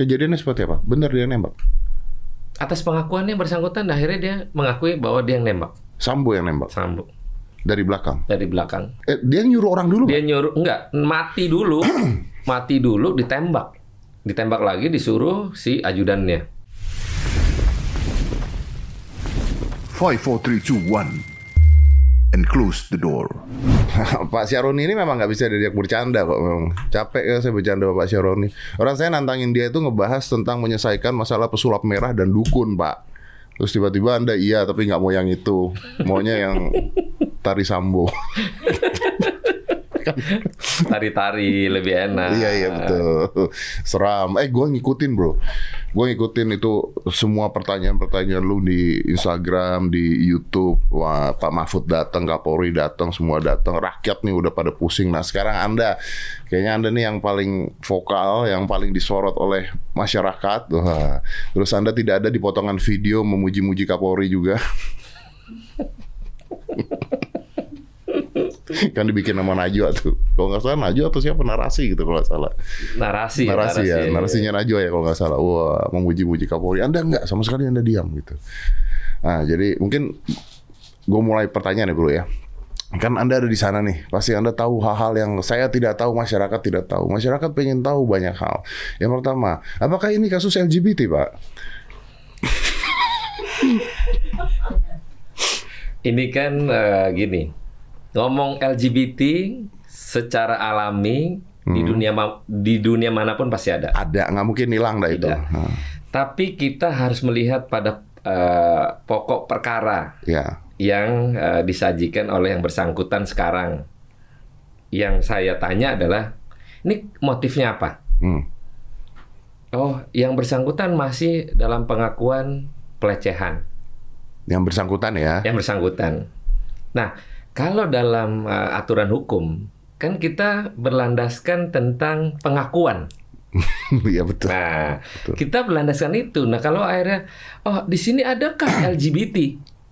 Kejadiannya seperti apa? Benar dia nembak? Atas pengakuannya bersangkutan akhirnya dia mengakui bahwa dia yang nembak. Sambo yang nembak. Sambo. Dari belakang. Dari belakang. Eh, dia nyuruh orang dulu. Dia nyuruh enggak, mati dulu. mati dulu ditembak. Ditembak lagi disuruh si ajudannya. 5 4 3 2 1 Close the door. Pak Syaroni ini memang nggak bisa diajak bercanda kok memang. Capek ya saya bercanda Pak Syaroni. Orang saya nantangin dia itu ngebahas tentang menyelesaikan masalah pesulap merah dan dukun, Pak. Terus tiba-tiba Anda iya tapi nggak mau yang itu. Maunya yang tari sambo. Tari-tari lebih enak. iya iya betul. Seram. Eh gue ngikutin bro. Gue ngikutin itu semua pertanyaan-pertanyaan lu di Instagram, di YouTube. Wah Pak Mahfud datang, Kapolri datang, semua datang. Rakyat nih udah pada pusing. Nah sekarang anda, kayaknya anda nih yang paling vokal, yang paling disorot oleh masyarakat. Wah. Terus anda tidak ada di potongan video memuji-muji Kapolri juga. kan dibikin nama Najwa tuh. Kalau nggak salah Najwa atau siapa narasi gitu kalau nggak salah. Narasi, narasi ya, narasinya Najwa ya kalau nggak salah. Wah, memuji-muji Kapolri. Anda nggak sama sekali Anda diam gitu. Nah, jadi mungkin gue mulai pertanyaan ya bro ya. Kan Anda ada di sana nih, pasti Anda tahu hal-hal yang saya tidak tahu, masyarakat tidak tahu. Masyarakat pengen tahu banyak hal. Yang pertama, apakah ini kasus LGBT, Pak? Ini kan eh, gini, ngomong LGBT secara alami di dunia di dunia mana pun pasti ada. Ada, nggak mungkin hilang dah itu. Nah, Tapi kita harus melihat pada eh, pokok perkara ya, yang eh, disajikan oleh yang bersangkutan sekarang. Yang saya tanya adalah, ini motifnya apa? hmm. Oh, yang bersangkutan masih dalam pengakuan pelecehan. yang bersangkutan ya. Yang bersangkutan. Nah, kalau dalam eh, aturan hukum, kan kita berlandaskan tentang pengakuan. Iya betul. Nah, kita berlandaskan itu. Nah, kalau akhirnya, oh di sini adakah LGBT?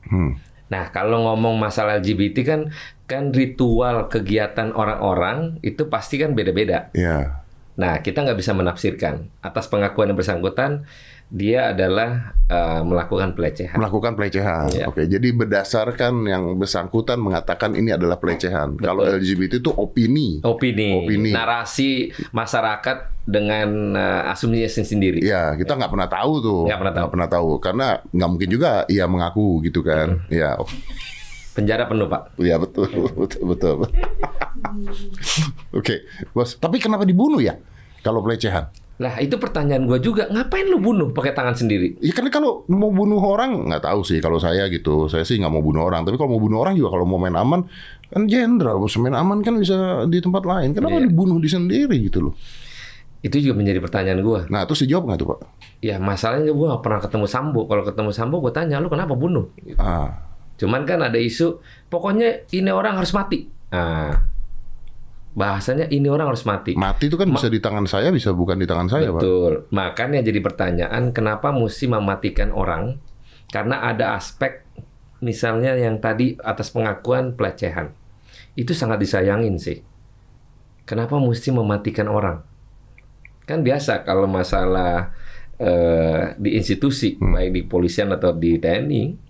Hmm. Nah, kalau ngomong masalah LGBT kan kan ritual kegiatan orang-orang itu pasti kan beda-beda. Ya. Nah, kita nggak bisa menafsirkan atas pengakuan yang bersangkutan dia adalah eh, melakukan pelecehan. melakukan pelecehan. Iya. Oke, jadi berdasarkan yang bersangkutan mengatakan ini adalah pelecehan. Kalau LGBT itu opini. Opini, Opini. narasi masyarakat dengan eh, asumsinya sendiri. Ya, kita nggak pernah tahu tuh. Nggak pernah tahu. Hmm. pernah tahu karena nggak mungkin juga ia mengaku gitu kan. Ya, oh, Penjara penuh, Pak. ya betul, betul, betul. Oke, bos. Tapi kenapa dibunuh ya? Kalau pelecehan? Lah, itu pertanyaan gua juga. Ngapain lu bunuh pakai tangan sendiri? Ya kan kalau mau bunuh orang nggak tahu sih kalau saya gitu. Saya sih nggak mau bunuh orang. Tapi kalau mau bunuh orang juga kalau mau main aman kan jenderal. Mau main aman kan bisa di tempat lain. Kenapa Iya. dibunuh di sendiri gitu loh? Itu juga menjadi pertanyaan gua. Nah terus dijawab nggak tuh pak? Ya, masalahnya gua nggak pernah ketemu Sambo. Kalau ketemu Sambo, gua tanya, lu kenapa bunuh? Ah, Cuman kan ada isu, pokoknya ini orang harus mati. Nah, bahasanya ini orang harus mati. mati itu kan bisa di tangan saya, bisa bukan di tangan saya pak. Betul. Makanya jadi pertanyaan, kenapa mesti mematikan orang? Karena ada aspek, misalnya yang tadi atas pengakuan pelecehan. Itu sangat disayangin sih. Kenapa mesti mematikan orang? Kan biasa kalau masalah eh, di institusi, baik di polisian atau di TNI,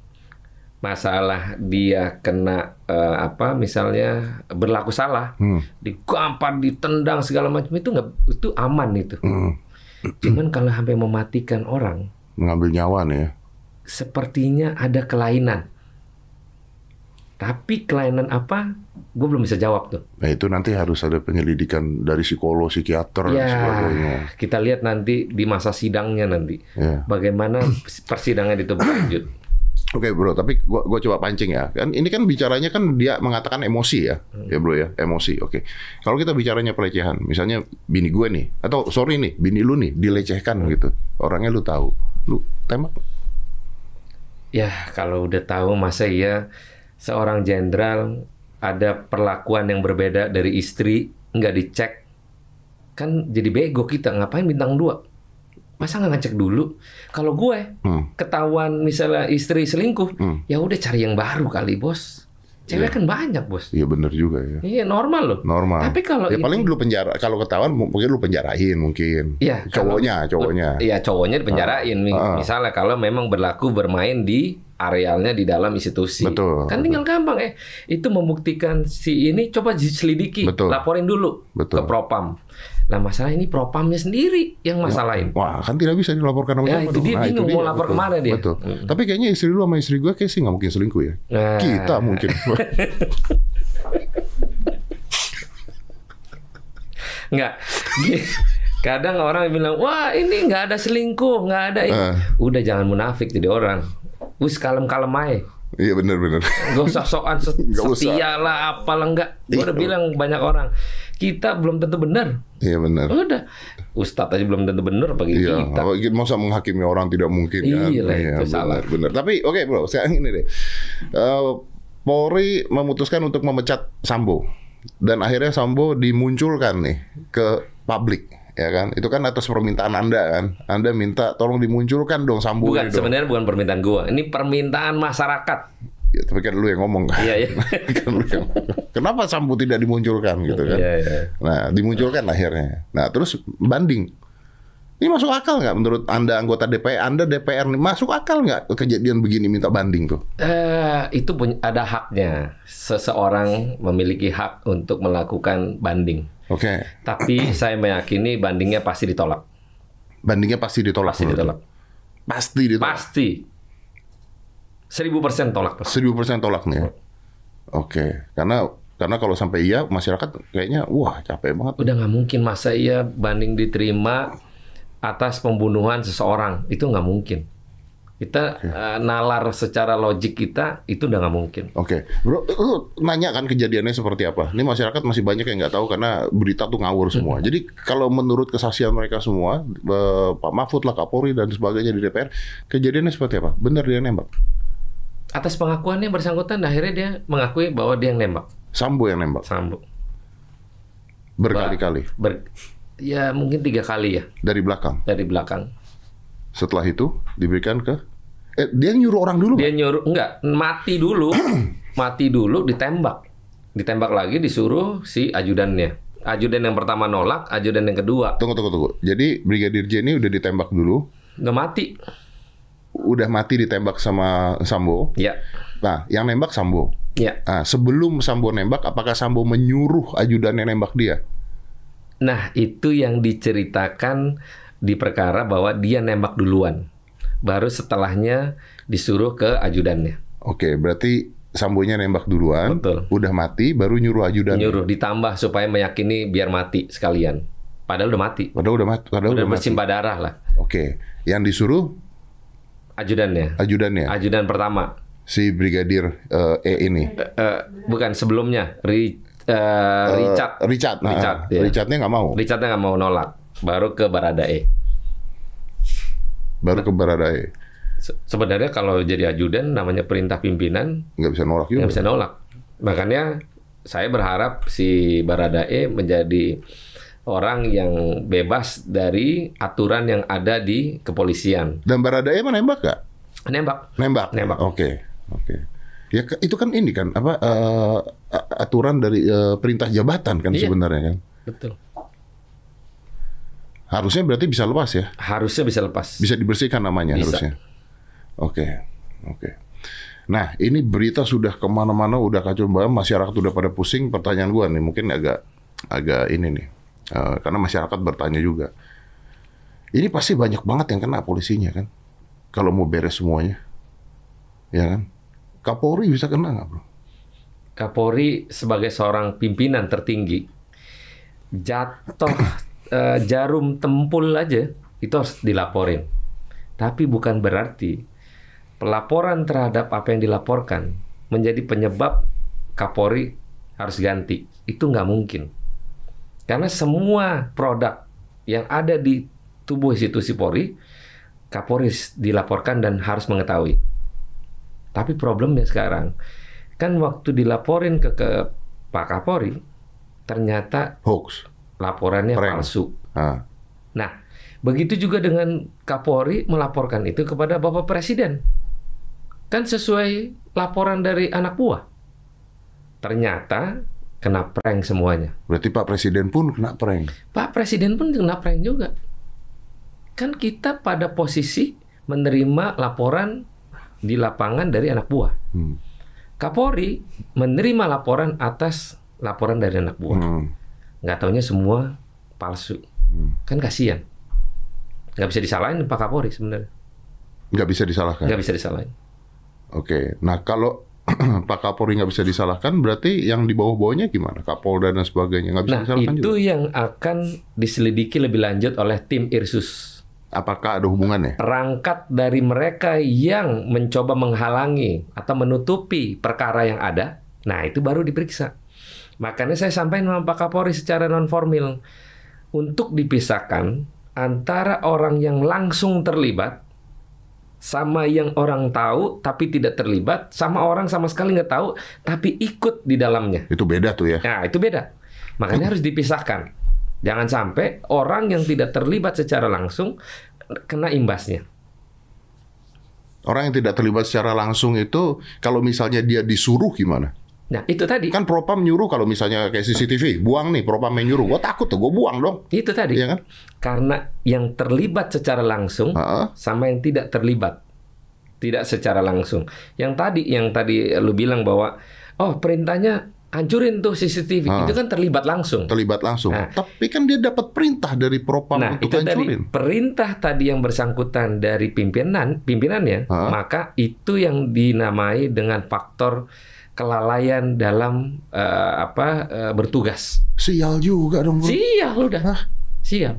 masalah dia kena eh, apa misalnya berlaku salah, Hmm. digampar, ditendang segala macam itu nggak itu aman itu. Hmm. Cuman kalau sampai mematikan orang, Mengambil nyawa nih ya. sepertinya ada kelainan. Tapi kelainan apa? Gue belum bisa jawab tuh. Nah itu nanti harus ada penyelidikan dari psikolog, psikiater dan Ya, sebagainya. kita lihat nanti di masa sidangnya nanti. Ya. Bagaimana persidangan itu berlanjut. Oke bro, tapi gua gua coba pancing ya. Kan ini kan bicaranya kan dia mengatakan emosi ya, ya bro ya, emosi. Oke. Kalau kita bicaranya pelecehan, misalnya bini gue nih, atau sorry nih, bini lu nih dilecehkan gitu, orangnya lu tahu, lu tembak. Ya, kalau udah tahu masa iya seorang jenderal ada perlakuan yang berbeda dari istri, nggak dicek, kan jadi bego kita. Ngapain bintang dua? Masa nggak ngecek dulu? Kalau gue Hmm. ketahuan misalnya istri selingkuh, Hmm. ya udah cari yang baru kali bos. Cewek kan banyak, Bos. Iya bener juga ya. Iya, normal loh. Normal. Tapi kalau ya paling dulu penjara kalau ketahuan mungkin lu penjarain mungkin. Iya, kalau- cowoknya, cowoknya. Iya, cowoknya dipenjarain. Ah. Misalnya kalau memang berlaku bermain di arealnya di dalam institusi. Betul, Kan tinggal gampang eh. Itu membuktikan si ini coba diselidiki, Betul. laporin dulu Betul. ke Propam. Nah, masalah ini Propamnya sendiri yang masalahin. Wah, kan tidak bisa dilaporkan sama Ya, siapa itu dia bingung mau lapor ke mana dia. Betul. Mm. Tapi kayaknya istri lu sama istri gue kayak sih nggak mungkin selingkuh ya. Nah. Kita mungkin. Nggak. Kadang orang bilang, wah ini nggak ada selingkuh, nggak ada ini. Eh. Udah jangan munafik jadi orang. Wis kalem-kalem aja. Iya benar-benar. Gak usah sokan usah. setia lah, apalah enggak. Gue udah Iya. bilang banyak orang, kita belum tentu benar. Iya benar. Udah, Ustadz aja belum tentu benar bagi Iya, kita. apa- masa menghakimi orang tidak mungkin kan? Iya lah, itu benar, salah. Benar. Tapi oke bro, sekarang ini deh. Eh, Polri memutuskan untuk memecat Sambo dan akhirnya Sambo dimunculkan nih ke publik, ya kan? Itu kan atas permintaan anda kan? Anda minta tolong dimunculkan dong Sambo Bukan, sebenarnya bukan permintaan gua. Ini permintaan masyarakat. Ya, tapi kan lu yang ngomong kan? Iya, iya. Kan lu yang- Kenapa Sambo tidak dimunculkan gitu kan? Iya, iya. Nah, dimunculkan akhirnya. Nah, terus banding. Ini masuk akal nggak menurut Anda anggota DPR, Anda DPR nih, masuk akal nggak kejadian begini minta banding tuh? Eh, itu punya, ada haknya. Seseorang memiliki hak untuk melakukan banding. Oke, Tapi saya meyakini bandingnya pasti ditolak. bandingnya pasti ditolak. Pasti menurut ditolak. Pasti ditolak. Pasti. Seribu persen tolak. Seribu persen tolak nih. ya? Oke, karena karena kalau sampai iya masyarakat kayaknya wah capek banget. Udah nggak mungkin masa iya banding diterima atas pembunuhan seseorang itu nggak mungkin. Kita eh, nalar secara logik kita itu udah nggak mungkin. Oke, bro, lu nanya kan kejadiannya seperti apa? Ini masyarakat masih banyak yang nggak tahu karena berita tuh ngawur semua. Jadi kalau menurut kesaksian mereka semua, eh, Pak Mahfud lah, Kapolri dan sebagainya di DPR, kejadiannya seperti apa? Benar dia nembak? Atas pengakuannya yang bersangkutan akhirnya dia mengakui bahwa dia yang nembak Sambo yang nembak Sambo. berkali-kali Ber- ya mungkin tiga kali ya dari belakang. dari belakang. Setelah itu diberikan ke, eh dia nyuruh orang dulu. Dia nyuruh enggak mati dulu, mati dulu ditembak, ditembak lagi disuruh si ajudannya. Ajudan yang pertama nolak, ajudan yang kedua Tunggu, tunggu, tunggu. Jadi Brigadir J ini udah ditembak dulu, nggak mati. Udah mati ditembak sama Sambo. Ya, Nah, yang nembak Sambo. ya. Nah, sebelum Sambo nembak, apakah Sambo menyuruh ajudannya nembak dia? Nah itu yang diceritakan di perkara bahwa dia nembak duluan, baru setelahnya disuruh ke ajudannya. Oke, berarti Sambonya nembak duluan, Betul. udah mati, baru nyuruh ajudan. Nyuruh ditambah supaya meyakini biar mati sekalian. Padahal udah mati, Padahal udah mati. Padahal udah udah mati. bersimbah darah lah. Oke, yang disuruh Ajudannya, ajudannya ajudan pertama. si Brigadir eh, E ini. Eh, eh, bukan sebelumnya Ri- eh, Richard Eh, Richard. Nah, Richard, iya. Richardnya nggak mau. Richardnya nggak mau nolak baru ke Baradae Baru ke Baradae. Se- sebenarnya kalau jadi ajudan namanya perintah pimpinan Nggak bisa nolak juga. nggak bisa nolak makanya saya berharap si Baradae menjadi orang yang bebas dari aturan yang ada di kepolisian Dan Baradae emang nembak nggak? nembak Nembak. Nembak. Oke, oke. Ya ke- itu kan ini kan apa a- aturan dari eh, perintah jabatan kan Iya. sebenarnya kan. betul Harusnya berarti bisa lepas ya. harusnya bisa lepas Bisa dibersihkan namanya Bisa. harusnya. Oke, oke. Nah, ini berita sudah ke mana-mana, udah kacau banget. Masyarakat udah pada pusing. Pertanyaan gua nih, mungkin agak agak ini nih, Eh, karena masyarakat bertanya juga. Ini pasti banyak banget yang kena polisinya kan, kalau mau beres semuanya, ya kan? Kapolri bisa kena nggak bro? Kapolri sebagai seorang pimpinan tertinggi jatuh eh, jarum tempul aja itu harus dilaporin. Tapi bukan berarti pelaporan terhadap apa yang dilaporkan menjadi penyebab Kapolri harus ganti. Itu nggak mungkin. Karena semua produk yang ada di tubuh institusi Polri, Kapolri dilaporkan dan harus mengetahui. Tapi problemnya sekarang, kan waktu dilaporin ke, ke Pak Kapolri, ternyata Hoax. laporannya Prank. palsu. Ah, Nah, begitu juga dengan Kapolri melaporkan itu kepada Bapak Presiden. Kan sesuai laporan dari anak buah. Ternyata kena prank semuanya. Berarti Pak Presiden pun kena prank. Pak Presiden pun kena prank juga. Kan kita pada posisi menerima laporan di lapangan dari anak buah. Hmm. Kapolri menerima laporan atas laporan dari anak buah. Hmm. Nggak taunya semua palsu. Hmm. Kan kasihan. Nggak bisa disalahin Pak Kapolri sebenarnya. Nggak bisa disalahkan. Nggak bisa disalahin. Oke. Nah kalau Pak Kapolri nggak bisa disalahkan, berarti yang di bawah-bawahnya gimana? Kapolda dan sebagainya nggak bisa Nah, disalahkan itu juga. yang akan diselidiki lebih lanjut oleh tim Irsus. Apakah ada hubungannya? Perangkat dari mereka yang mencoba menghalangi atau menutupi perkara yang ada, nah itu baru diperiksa. Makanya saya sampaikan sama Pak Kapolri secara non formil untuk dipisahkan antara orang yang langsung terlibat sama yang orang tahu tapi tidak terlibat, sama orang sama sekali nggak tahu tapi ikut di dalamnya. Itu beda tuh ya. Nah, itu beda. Makanya harus dipisahkan. Jangan sampai orang yang tidak terlibat secara langsung kena imbasnya. Orang yang tidak terlibat secara langsung itu, kalau misalnya dia disuruh gimana? Nah, itu tadi. Kan propam nyuruh kalau misalnya kayak CCTV, buang nih propam yang nyuruh. Gue takut tuh, gue buang dong. Itu tadi. Iya kan? Karena yang terlibat secara langsung Heeh. sama yang tidak terlibat. Tidak secara langsung. Yang tadi yang tadi lu bilang bahwa oh, perintahnya hancurin tuh CCTV. Ah. Itu kan terlibat langsung. Terlibat langsung. Nah. Tapi kan dia dapat perintah dari propam Nah, untuk itu tadi hancurin. perintah tadi yang bersangkutan dari pimpinan, pimpinannya, Hah? maka itu yang dinamai dengan faktor kelalaian dalam eh, apa eh, bertugas. Sial juga dong. bro. Sial udah. Hah? Sial.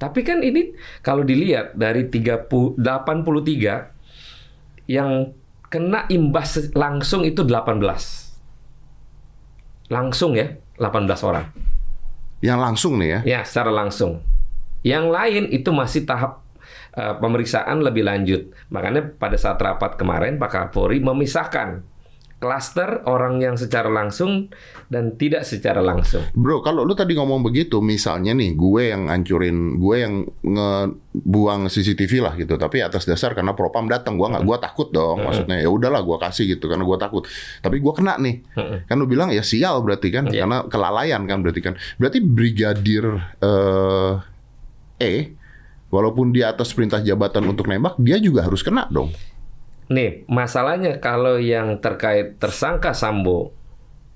Tapi kan ini kalau dilihat dari 30 83 yang kena imbas langsung itu 18. Langsung ya, 18 orang. Yang langsung nih ya. Ya, secara langsung. Yang lain itu masih tahap eh, pemeriksaan lebih lanjut. Makanya pada saat rapat kemarin Pak Kapolri memisahkan klaster orang yang secara langsung dan tidak secara langsung. Bro, kalau lu tadi ngomong begitu, misalnya nih, gue yang ngancurin, gue yang ngebuang CCTV lah gitu, tapi atas dasar karena propam datang, gue nggak, gue takut dong, maksudnya ya udahlah, gue kasih gitu karena gue takut. Tapi gue kena nih, kan lu bilang ya sial berarti kan, Iya. karena kelalaian kan berarti kan. Berarti brigadir eh, E, walaupun dia atas perintah jabatan untuk nembak, dia juga harus kena dong. Nih, masalahnya kalau yang terkait tersangka Sambo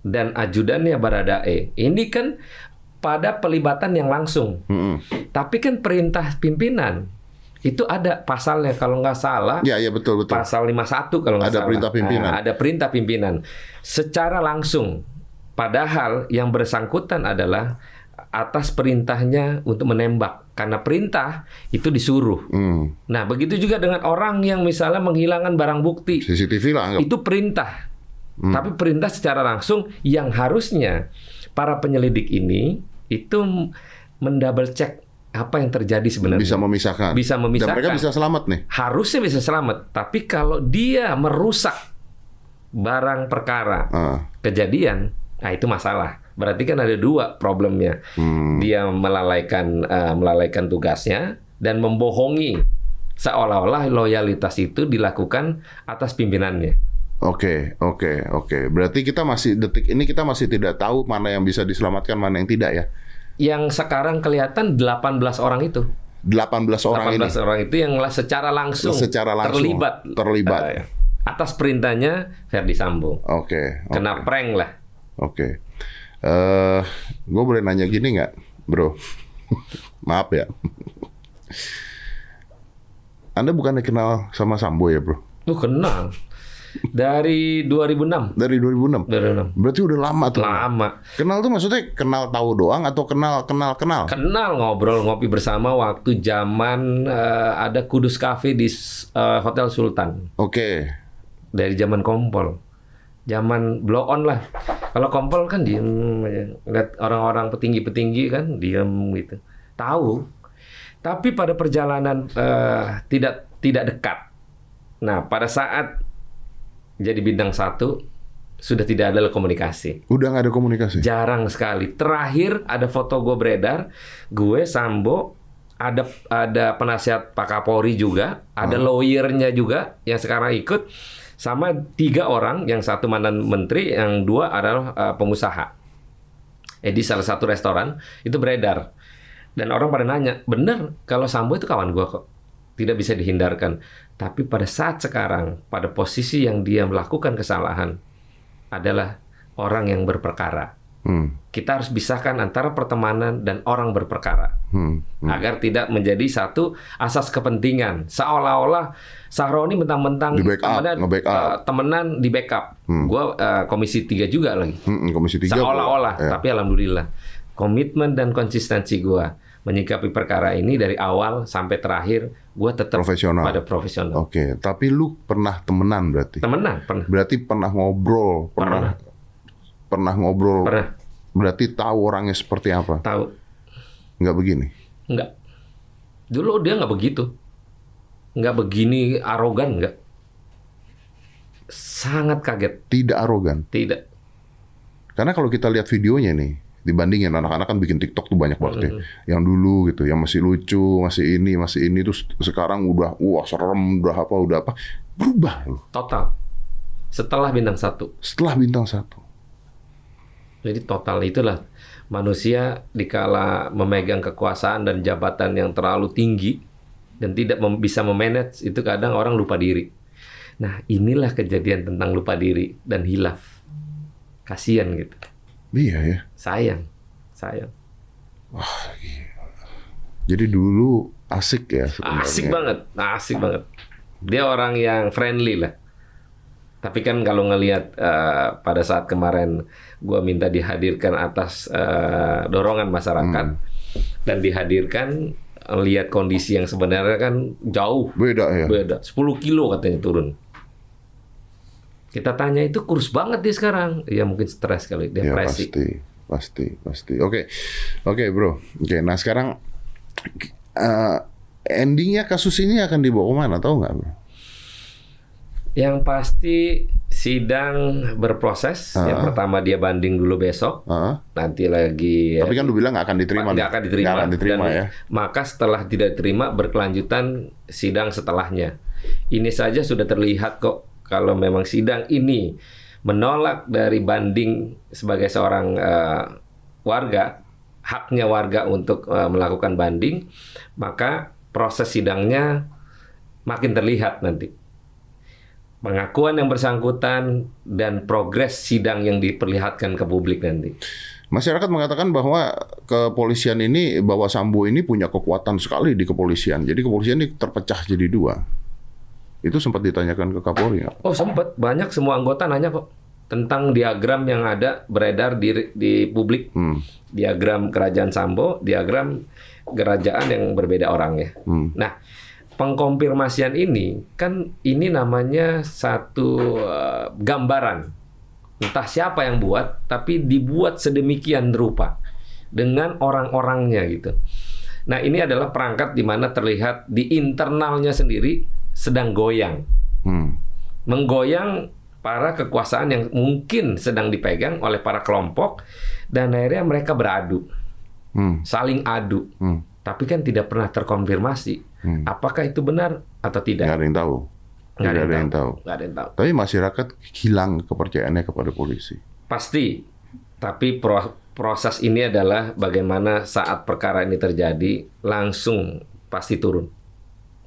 dan ajudannya Baradae, ini kan pada pelibatan yang langsung. Mm-mm. Tapi kan perintah pimpinan itu ada pasalnya kalau nggak salah Ya, ya betul betul. pasal 51 kalau nggak Ada salah. perintah pimpinan. Nah, ada perintah pimpinan secara langsung. Padahal yang bersangkutan adalah atas perintahnya untuk menembak karena perintah itu disuruh. Hmm. Nah, begitu juga dengan orang yang misalnya menghilangkan barang bukti. CCTV lah anggap. Itu perintah. Hmm. Tapi perintah secara langsung yang harusnya para penyelidik ini itu mendouble check apa yang terjadi sebenarnya. bisa memisahkan. Bisa Dan mereka memisahkan. bisa selamat nih. Harusnya bisa selamat, tapi kalau dia merusak barang perkara Ah. kejadian, nah itu masalah. Berarti kan ada dua problemnya. Hmm. Dia melalaikan eh, melalaikan tugasnya dan membohongi seolah-olah loyalitas itu dilakukan atas pimpinannya. Oke, oke, oke. Berarti kita masih detik ini kita masih tidak tahu mana yang bisa diselamatkan, mana yang tidak ya. Yang sekarang kelihatan 18 orang itu. 18 orang 18 ini orang itu yang secara langsung, Secara langsung terlibat terlibat. eh, atas perintahnya Ferdi Sambo. Oke, oke. Kena prank lah. Oke. Eh, gue boleh nanya gini nggak, bro? Maaf ya. Anda bukannya kenal sama Sambo ya, bro? Lu kenal. Dari 2006. Dari 2006. 2006. Berarti udah lama tuh. Lama. Kenal tuh maksudnya kenal tahu doang atau kenal kenal kenal? Kenal ngobrol ngopi bersama waktu zaman eh, ada Kudus Cafe di eh, Hotel Sultan. Oke. Dari zaman Kompol. Zaman blow on lah. Kalau Kompol kan diem aja. Lihat orang-orang petinggi-petinggi kan diem gitu. Tahu. Tapi pada perjalanan eh, tidak tidak dekat. Nah, pada saat jadi bintang satu sudah tidak ada komunikasi. Udah nggak ada komunikasi. Jarang sekali. Terakhir ada foto gue beredar, gue Sambo, ada ada penasihat Pak Kapolri juga, ada lawyernya juga yang sekarang ikut sama tiga orang, yang satu mantan menteri, yang dua adalah uh, pengusaha. Eh di salah satu restoran itu beredar. Dan orang pada nanya, bener kalau Sambo itu kawan gua kok. Tidak bisa dihindarkan. Tapi pada saat sekarang, pada posisi yang dia melakukan kesalahan, adalah orang yang berperkara. Hmm. Kita harus pisahkan antara pertemanan dan orang berperkara Hmm. Hmm. agar tidak menjadi satu asas kepentingan. Seolah-olah Sahroni mentang-mentang Di backup, temenan, nge-backup. eh, temenan di backup. Hmm. Gua eh, komisi 3 juga lagi. Hmm, Komisi tiga. Seolah-olah, Ya. tapi alhamdulillah komitmen dan konsistensi gua menyikapi perkara ini dari awal sampai terakhir gua tetap Profesional. pada profesional. Oke, tapi lu pernah temenan berarti? Temenan pernah. Berarti pernah ngobrol, pernah pernah, ngobrol. Pernah Berarti tahu orangnya seperti apa? tahu Nggak begini. Enggak. Dulu dia nggak begitu. Nggak begini arogan, nggak. Sangat kaget. Tidak arogan. Tidak. Karena kalau kita lihat videonya nih, dibandingin anak-anak kan bikin TikTok tuh banyak banget ya. Yang dulu gitu, yang masih lucu, masih ini, masih ini terus sekarang udah wah serem, udah apa, udah apa. Berubah loh. Total. Setelah bintang satu. Setelah bintang satu. Jadi total itulah manusia dikala memegang kekuasaan dan jabatan yang terlalu tinggi dan tidak mem- bisa memanage itu kadang orang lupa diri. Nah inilah kejadian tentang lupa diri dan hilaf. Kasian gitu. Iya ya. Sayang. Sayang. Jadi dulu asik ya sebenarnya. Asik banget, asik banget. Dia orang yang friendly lah. Tapi kan kalau ngelihat eh, pada saat kemarin gua minta dihadirkan atas eh, dorongan masyarakat dan dihadirkan lihat kondisi yang sebenarnya kan jauh Beda ya. beda 10 kilo katanya turun. Kita tanya itu kurus banget dia sekarang. Ya mungkin stres kali, Ya depresi. pasti, pasti, pasti. Oke, oke bro. Oke, nah sekarang eh, endingnya kasus ini akan dibawa ke mana? Tahu nggak? bro? Yang pasti sidang berproses. Ah. Yang pertama dia banding dulu besok. Heeh. Nanti lagi Tapi kan lu bilang nggak akan diterima. nggak akan diterima. Nggak akan diterima Dan ya. Maka setelah tidak diterima berkelanjutan sidang setelahnya. Ini saja sudah terlihat kok kalau memang sidang ini menolak dari banding sebagai seorang eh, warga haknya warga untuk eh, melakukan banding, maka proses sidangnya makin terlihat nanti. Pengakuan yang bersangkutan dan progres sidang yang diperlihatkan ke publik nanti. Masyarakat mengatakan bahwa kepolisian ini, bahwa Sambo ini punya kekuatan sekali di kepolisian. Jadi kepolisian ini terpecah jadi dua. Itu sempat ditanyakan ke Kapolri nggak? Oh sempat banyak semua anggota nanya kok tentang diagram yang ada beredar di di publik. Hmm. Diagram kerajaan Sambo, diagram kerajaan yang berbeda orangnya. Hmm. Nah, pengkonfirmasian ini kan ini namanya satu eh, gambaran. Entah siapa yang buat, tapi dibuat sedemikian rupa dengan orang-orangnya gitu. Nah, ini adalah perangkat di mana terlihat di internalnya sendiri sedang goyang Hmm. menggoyang para kekuasaan yang mungkin sedang dipegang oleh para kelompok dan akhirnya mereka beradu, Hmm. saling adu. Hmm. Tapi kan tidak pernah terkonfirmasi Hmm. apakah itu benar atau Nggak tidak. ada yang tahu. Nggak Tidak ada yang tahu. Nggak ada yang tahu. Tapi masyarakat hilang kepercayaannya kepada polisi. Pasti. Tapi pro- proses ini adalah bagaimana saat perkara ini terjadi langsung pasti turun.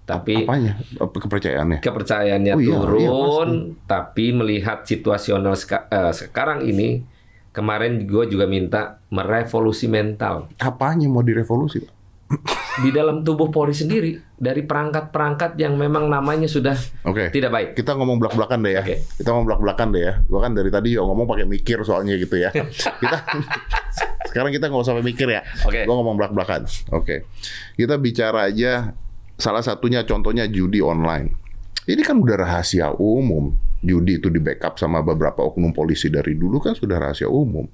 Tapi Apanya? Apa Kepercayaannya? kepercayaannya Oh iya, iya, turun, tapi melihat situasional seka- eh, sekarang ini, kemarin gue juga minta merevolusi mental Apanya mau direvolusi? Pak? Di dalam tubuh Polri sendiri dari perangkat-perangkat yang memang namanya sudah Oke. tidak baik. Kita ngomong belak-belakan deh ya. Oke. Kita ngomong belak-belakan deh ya. Gua kan dari tadi juga ngomong pakai mikir soalnya gitu ya. kita sekarang kita nggak usah mikir ya. Oke. Gua ngomong belak-belakan. Oke. Kita bicara aja salah satunya contohnya judi online. Ini kan udah rahasia umum. Judi itu di backup sama beberapa oknum polisi dari dulu kan sudah rahasia umum.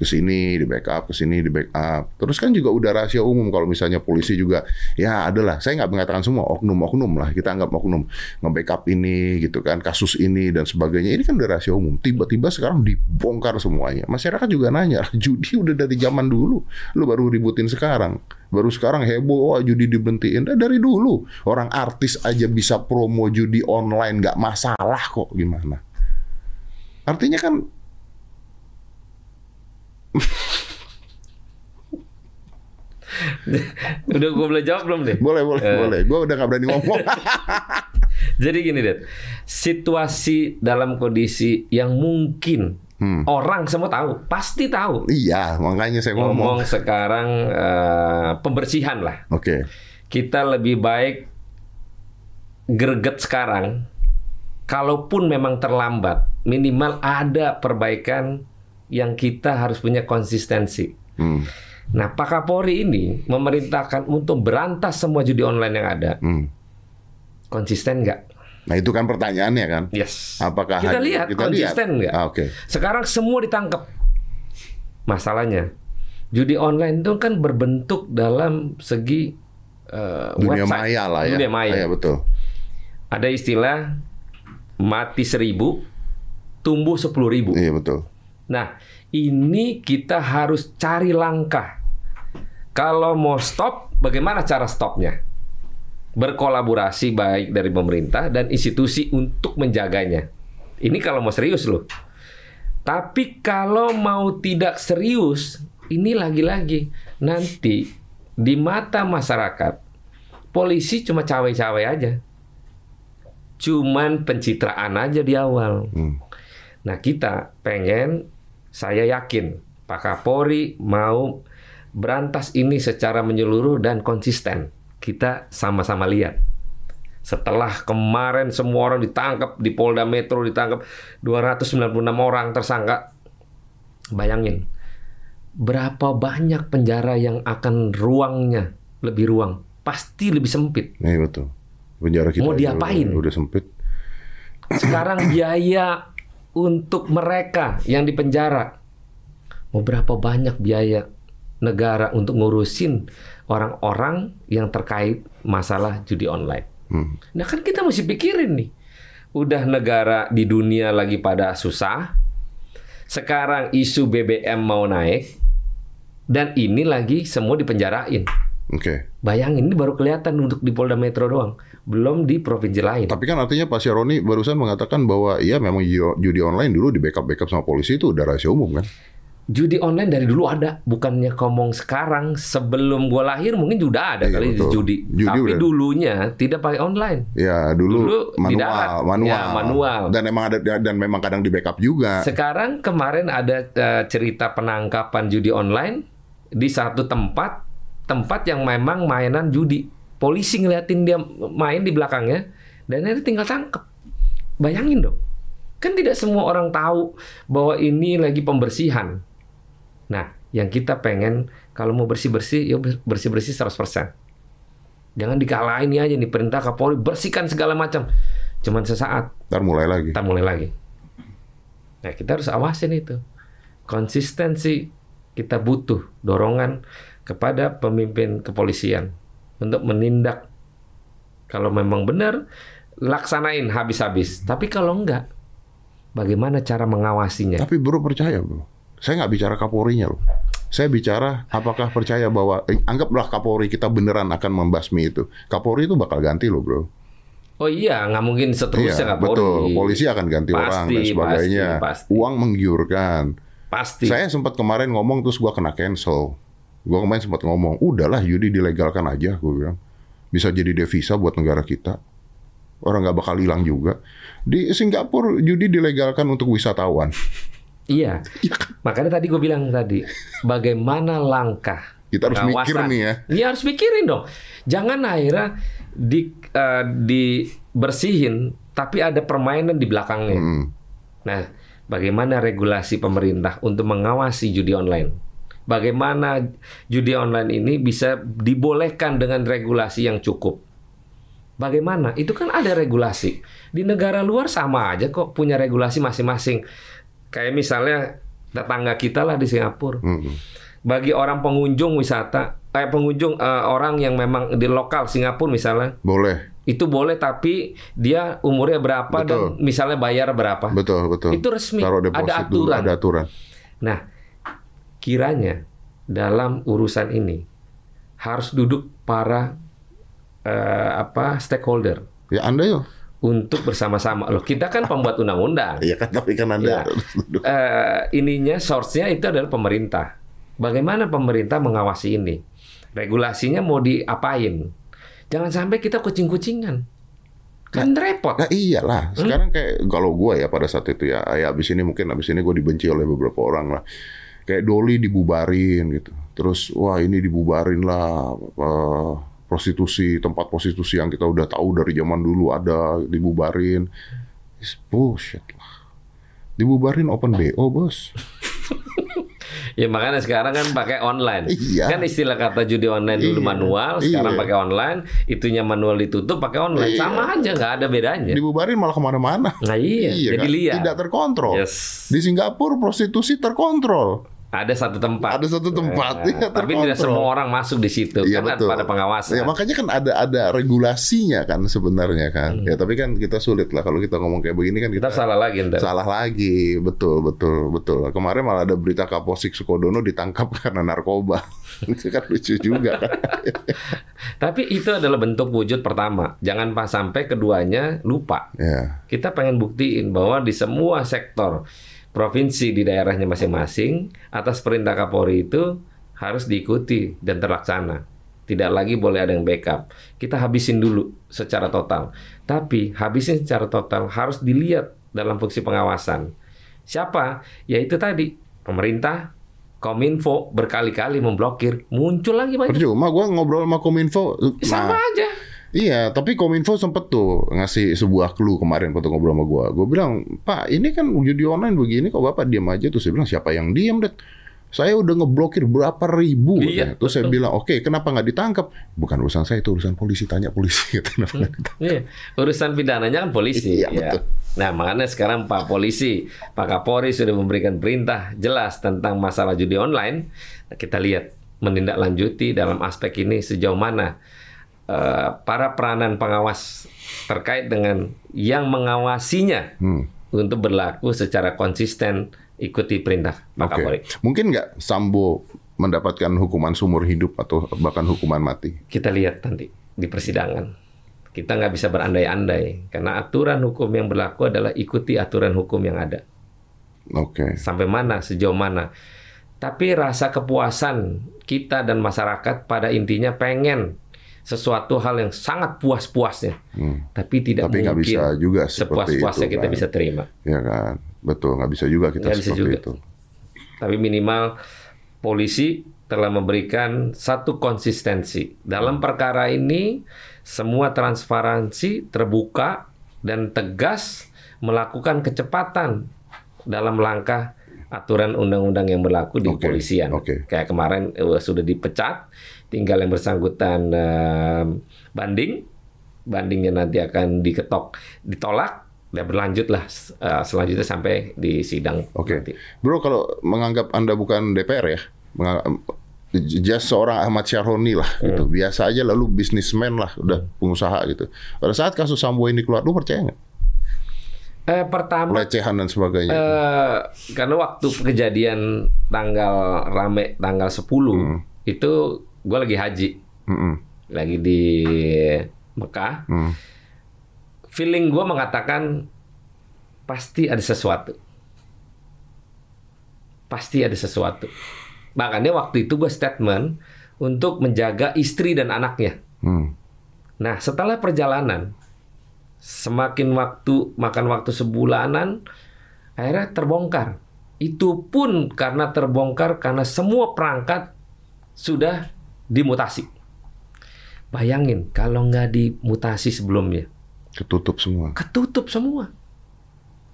Ke sini di backup, ke sini di backup. Terus kan juga udah rahasia umum kalau misalnya polisi juga ya adalah saya nggak mengatakan semua oknum-oknum lah kita anggap oknum nge-backup ini gitu kan kasus ini dan sebagainya ini kan udah rahasia umum. Tiba-tiba sekarang dibongkar semuanya. Masyarakat juga nanya judi udah dari zaman dulu, lu baru ributin sekarang. Baru sekarang heboh wah judi dibentiin Eh, dari dulu orang artis aja bisa promo judi online nggak masalah kok gimana? Artinya kan Udah gue boleh jawab belum deh? boleh boleh Eh. boleh. Gue udah nggak berani ngomong. Jadi gini deh, situasi dalam kondisi yang mungkin Hmm. orang semua tahu, pasti tahu. iya makanya saya ngomong. Ngomong sekarang eh, pembersihan lah. Oke. Kita lebih baik greget sekarang. Kalaupun memang terlambat, minimal ada perbaikan yang kita harus punya konsistensi. Hmm. Nah, Pak Kapolri ini memerintahkan untuk berantas semua judi online yang ada. Hmm. Konsisten nggak? Nah itu kan pertanyaannya kan. Yes. Apakah kita lihat kita konsisten nggak? Ah, Oke. Sekarang semua ditangkap. Masalahnya, judi online itu kan berbentuk dalam segi eh, Dunia website. maya lah ya. Dunia maya. Iya betul. Ada istilah mati seribu, tumbuh sepuluh ribu. Iya betul. Nah, ini kita harus cari langkah. Kalau mau stop, bagaimana cara stopnya? Berkolaborasi baik dari pemerintah dan institusi untuk menjaganya. Ini kalau mau serius loh. Tapi kalau mau tidak serius, ini lagi-lagi nanti di mata masyarakat polisi cuma cawe-cawe aja. Cuman pencitraan aja di awal. Hmm. Nah kita pengen, saya yakin Pak Kapolri mau berantas ini secara menyeluruh dan konsisten. Kita sama-sama lihat. Setelah kemarin semua orang ditangkap di Polda Metro ditangkap 296 orang tersangka. Bayangin berapa banyak penjara yang akan ruangnya lebih ruang, pasti lebih sempit. Iya betul. Penjara kita Mau diapain? Udah, udah sempit. Sekarang biaya untuk mereka yang di penjara mau berapa banyak biaya negara untuk ngurusin orang-orang yang terkait masalah judi online. Hmm. Nah kan kita mesti pikirin nih. Udah negara di dunia lagi pada susah. Sekarang isu BBM mau naik. Dan ini lagi semua dipenjarain. Oke. Bayangin ini baru kelihatan untuk di Polda Metro doang. Belum di provinsi lain. Tapi kan artinya Pak Syaroni barusan mengatakan bahwa iya memang judi online dulu di backup backup sama polisi itu udah rahasia umum kan? Judi online dari dulu ada, bukannya ngomong sekarang. Sebelum gua lahir mungkin juga ada Iya, kali betul. judi. Judi Tapi udah. dulunya tidak pakai online. Ya dulu, Dulu manual, darat. manual, Ya, manual. Dan emang ada dan memang kadang di backup juga. Sekarang kemarin ada eh, cerita penangkapan judi online di satu tempat, tempat yang memang mainan judi. Polisi ngeliatin dia main di belakangnya, dan ini tinggal tangkep. Bayangin dong, kan tidak semua orang tahu bahwa ini lagi pembersihan. Nah, yang kita pengen kalau mau bersih-bersih, ya bersih-bersih 100%. Jangan dikalahin aja nih perintah Kapolri bersihkan segala macam. Cuman sesaat, Ntar mulai lagi. kita mulai lagi. Nah, kita harus awasin itu. Konsistensi kita butuh dorongan kepada pemimpin kepolisian untuk menindak. Kalau memang benar, laksanain habis-habis. Tapi kalau enggak, bagaimana cara mengawasinya? Tapi bro percaya bro. Saya nggak bicara Kapolrinya loh. Saya bicara apakah percaya bahwa eh, anggaplah Kapolri kita beneran akan membasmi itu. Kapolri itu bakal ganti loh bro. Oh iya, nggak mungkin seterusnya Iya, Kapolri. betul. Polisi akan ganti Pasti, orang dan sebagainya. pasti, pasti. Uang menggiurkan. Pasti. Saya sempat kemarin ngomong terus gua kena cancel. Gua kemarin sempat ngomong, udahlah judi dilegalkan aja, gue bilang. Bisa jadi devisa buat negara kita. Orang nggak bakal hilang juga. Di Singapura judi dilegalkan untuk wisatawan. Iya. Makanya tadi gue bilang tadi, bagaimana langkah Kita harus mikir pengawasan? nih ya. Iya harus mikirin dong. Jangan akhirnya di eh, dibersihin, tapi ada permainan di belakangnya. Mm. Nah, bagaimana regulasi pemerintah untuk mengawasi judi online? Bagaimana judi online ini bisa dibolehkan dengan regulasi yang cukup? Bagaimana? Itu kan ada regulasi. Di negara luar sama aja kok punya regulasi masing-masing. Kayak misalnya tetangga kita lah di Singapura. Hmm. Bagi orang pengunjung wisata, eh pengunjung eh, orang yang memang di lokal Singapura misalnya, Boleh. itu boleh tapi dia umurnya berapa dan Betul. misalnya bayar berapa. Betul, betul. Itu resmi. Taruh deposit Ada dulu, aturan. ada aturan. Nah, kiranya dalam urusan ini harus duduk para eh, apa stakeholder Ya Anda yuk. untuk bersama-sama. Loh, kita kan pembuat undang-undang. Iya kan tapi kan Anda Ya. Eh, ininya source-nya itu adalah pemerintah. Bagaimana pemerintah mengawasi ini? Regulasinya mau diapain? Jangan sampai kita kucing-kucingan. Kan repot. Nah iyalah, sekarang kayak kalau gue ya pada saat itu ya, ya abis ini mungkin abis ini gue dibenci oleh beberapa orang lah. Kayak Doli dibubarin gitu. Terus wah ini dibubarin lah eh, prostitusi, tempat prostitusi yang kita udah tahu dari zaman dulu ada dibubarin. It's bullshit lah. Dibubarin open BO bos. Ya makanya sekarang kan pakai online. Iya. Kan istilah kata judi online dulu Iya. manual, sekarang Iya. pakai online, itunya manual ditutup pakai online. Iya. Sama aja nggak ada bedanya. Dibubarin malah ke mana-mana. Nah iya, jadi kan? liar. Tidak terkontrol. Yes. Di Singapura prostitusi terkontrol. Ada satu tempat. Ada satu tempat, Eh, iya, tapi tidak semua orang masuk di situ. Iya, kan betul. pada pengawasan. Ya makanya kan ada ada regulasinya kan sebenarnya kan. Hmm. Ya tapi kan kita sulit lah kalau kita ngomong kayak begini kan kita, Kita salah lagi ntar. salah lagi. Betul betul betul. Kemarin malah ada berita Kapolsek Sukodono ditangkap karena narkoba. Itu kan lucu juga kan. Tapi itu adalah bentuk wujud pertama. Jangan pas sampai keduanya lupa. ya. Kita pengen buktiin bahwa di semua sektor provinsi di daerahnya masing-masing atas perintah Kapolri itu harus diikuti dan terlaksana. Tidak lagi boleh ada yang backup. Kita habisin dulu secara total. Tapi habisin secara total harus dilihat dalam fungsi pengawasan. Siapa? Yaitu tadi pemerintah, Kominfo berkali-kali memblokir, muncul lagi banyak. Percuma gue ngobrol sama Kominfo. Sama Nah, aja. Iya, tapi Kominfo sempet tuh ngasih sebuah clue kemarin waktu ngobrol sama gue. Gue bilang, Pak, ini kan judi online begini kok Bapak diam aja. Terus saya bilang, siapa yang diam, Det? Saya udah ngeblokir berapa ribu. Iya, Terus saya bilang, oke, kenapa nggak ditangkap? Bukan urusan saya, itu urusan polisi. Tanya polisi. Kenapa ditangkap? Iya, urusan pidananya kan polisi. Iya, ya. betul. Nah, makanya sekarang Pak Polisi, Pak Kapolri sudah memberikan perintah jelas tentang masalah judi online. Kita lihat menindaklanjuti dalam aspek ini sejauh mana eh, para peranan pengawas terkait dengan yang mengawasinya Hmm. untuk berlaku secara konsisten ikuti perintah Pak. Kapolri. Mungkin nggak Sambo mendapatkan hukuman seumur hidup atau bahkan hukuman mati? Kita lihat nanti di persidangan. Kita nggak bisa berandai-andai karena aturan hukum yang berlaku adalah ikuti aturan hukum yang ada. Oke. sampai mana, sejauh mana. Tapi rasa kepuasan kita dan masyarakat pada intinya pengen sesuatu hal yang sangat puas-puasnya, Hmm. tapi tidak Tapi mungkin bisa juga sepuas-puasnya itu, kita kan. bisa terima. Ya kan, betul nggak bisa juga kita bisa seperti juga. itu. Tapi minimal polisi telah memberikan satu konsistensi dalam perkara ini. Semua transparansi terbuka dan tegas melakukan kecepatan dalam langkah aturan undang-undang yang berlaku di kepolisian. oke. Kayak kemarin eh, sudah dipecat, tinggal yang bersangkutan eh, banding, bandingnya nanti akan diketok, ditolak, dan berlanjutlah eh, selanjutnya sampai di sidang. Oke, nanti. bro kalau menganggap anda bukan DPR ya, menganggap, just seorang Ahmad Syaroni lah gitu, Hmm. biasa aja lalu bisnismen lah, udah pengusaha gitu. Pada saat kasus Sambo ini keluar, lu percaya nggak? Eh, pertama Pelecehan dan sebagainya. Eh, karena waktu kejadian tanggal rame tanggal 10 Hmm. itu gue lagi haji, Mm-mm. lagi di Mekah. Hmm. Feeling gue mengatakan pasti ada sesuatu, pasti ada sesuatu. Makanya waktu itu gue statement untuk menjaga istri dan anaknya. Hmm. Nah, setelah perjalanan, semakin waktu makan waktu sebulanan, akhirnya terbongkar. Itu pun karena terbongkar karena semua perangkat sudah dimutasi. Bayangin kalau nggak dimutasi sebelumnya, Ketutup semua. ketutup semua.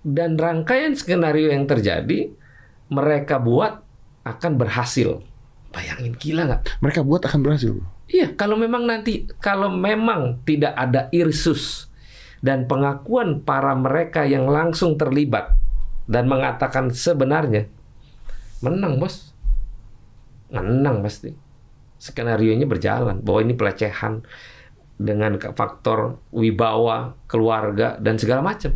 Dan rangkaian skenario yang terjadi, mereka buat akan berhasil. Bayangin gila nggak? Mereka buat akan berhasil. Iya, kalau memang nanti kalau memang tidak ada irsus dan pengakuan para mereka yang langsung terlibat dan mengatakan sebenarnya, menang bos, menang pasti. Skenario nya berjalan bahwa ini pelecehan dengan faktor wibawa, keluarga dan segala macam.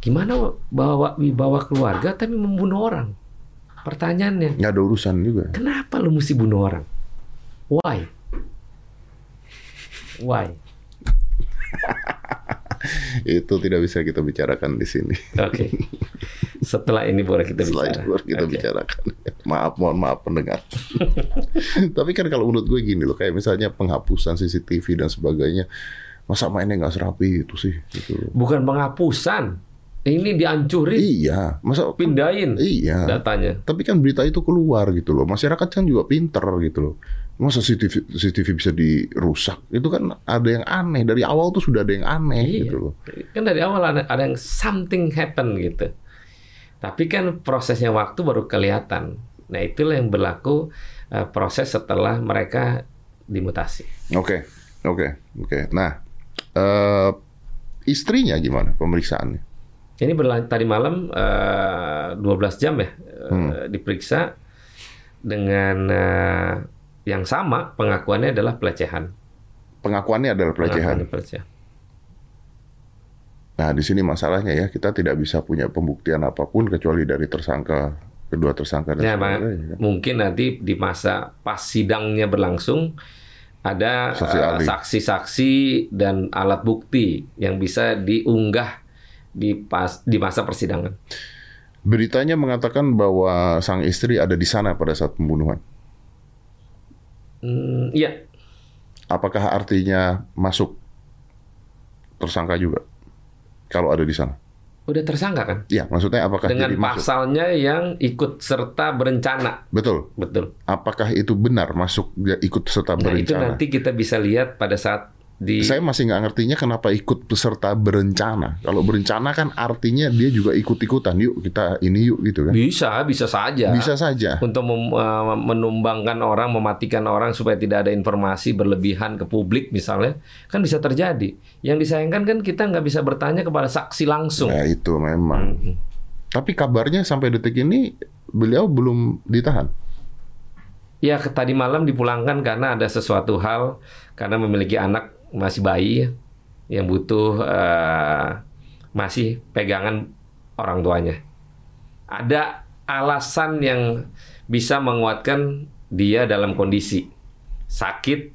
Gimana bawa wibawa keluarga tapi membunuh orang? Pertanyaannya, Nggak ada urusan juga. kenapa lu mesti bunuh orang? Why? Why? Itu tidak bisa kita bicarakan di sini. Oke. Setelah ini boleh kita Setelah bicara. baru kita Oke. bicarakan. Maaf, mohon maaf pendengar. Tapi kan kalau menurut gue gini loh, kayak misalnya penghapusan CCTV dan sebagainya, masa mainnya nggak serapi itu sih? Gitu. Bukan penghapusan. Ini dihancurin, Iya, masa pindahin Iya. datanya. Tapi kan berita itu keluar gitu loh. Masyarakat kan juga pinter gitu loh. Masa CCTV, CCTV bisa dirusak? Itu kan ada yang aneh. Dari awal tuh sudah ada yang aneh Iya. gitu loh. Kan dari awal ada, ada yang something happen gitu. Tapi kan prosesnya waktu baru kelihatan. Nah itulah yang berlaku eh, proses setelah mereka dimutasi. Oke, oke, oke. Nah, eh, istrinya gimana pemeriksaannya? Ini berlan- tadi malam eh, 12 jam ya eh, diperiksa dengan eh, yang sama pengakuannya adalah pelecehan. Pengakuannya adalah pelecehan. Pengakuannya pelecehan. Nah, di sini masalahnya ya, kita tidak bisa punya pembuktian apa pun kecuali dari tersangka, kedua tersangka dan Ya, Pak. sebagainya. mungkin nanti di masa pas sidangnya berlangsung ada eh, saksi-saksi dan alat bukti yang bisa diunggah di pas di masa persidangan. Beritanya mengatakan bahwa sang istri ada di sana pada saat pembunuhan. Hmm, iya, Apakah artinya masuk tersangka juga? Kalau ada di sana. udah tersangka kan? Iya, maksudnya apakah Dengan jadi masuk? pasalnya yang ikut serta berencana. Betul. Betul. Apakah itu benar masuk dia ikut serta Nah, itu berencana? nanti kita bisa lihat pada saat di Saya masih nggak ngertinya kenapa ikut peserta berencana. Kalau berencana kan artinya dia juga ikut-ikutan. Yuk kita ini yuk gitu kan. bisa bisa saja Bisa saja. untuk mem- eh, menumbangkan orang, mematikan orang supaya tidak ada informasi berlebihan ke publik misalnya, kan bisa terjadi. Yang disayangkan kan kita nggak bisa bertanya kepada saksi langsung. Ya itu memang. Hmm. Tapi kabarnya sampai detik ini beliau belum ditahan. Ya tadi malam dipulangkan karena ada sesuatu hal karena memiliki anak masih bayi yang butuh eh, masih pegangan orang tuanya. Ada alasan yang bisa menguatkan dia dalam kondisi sakit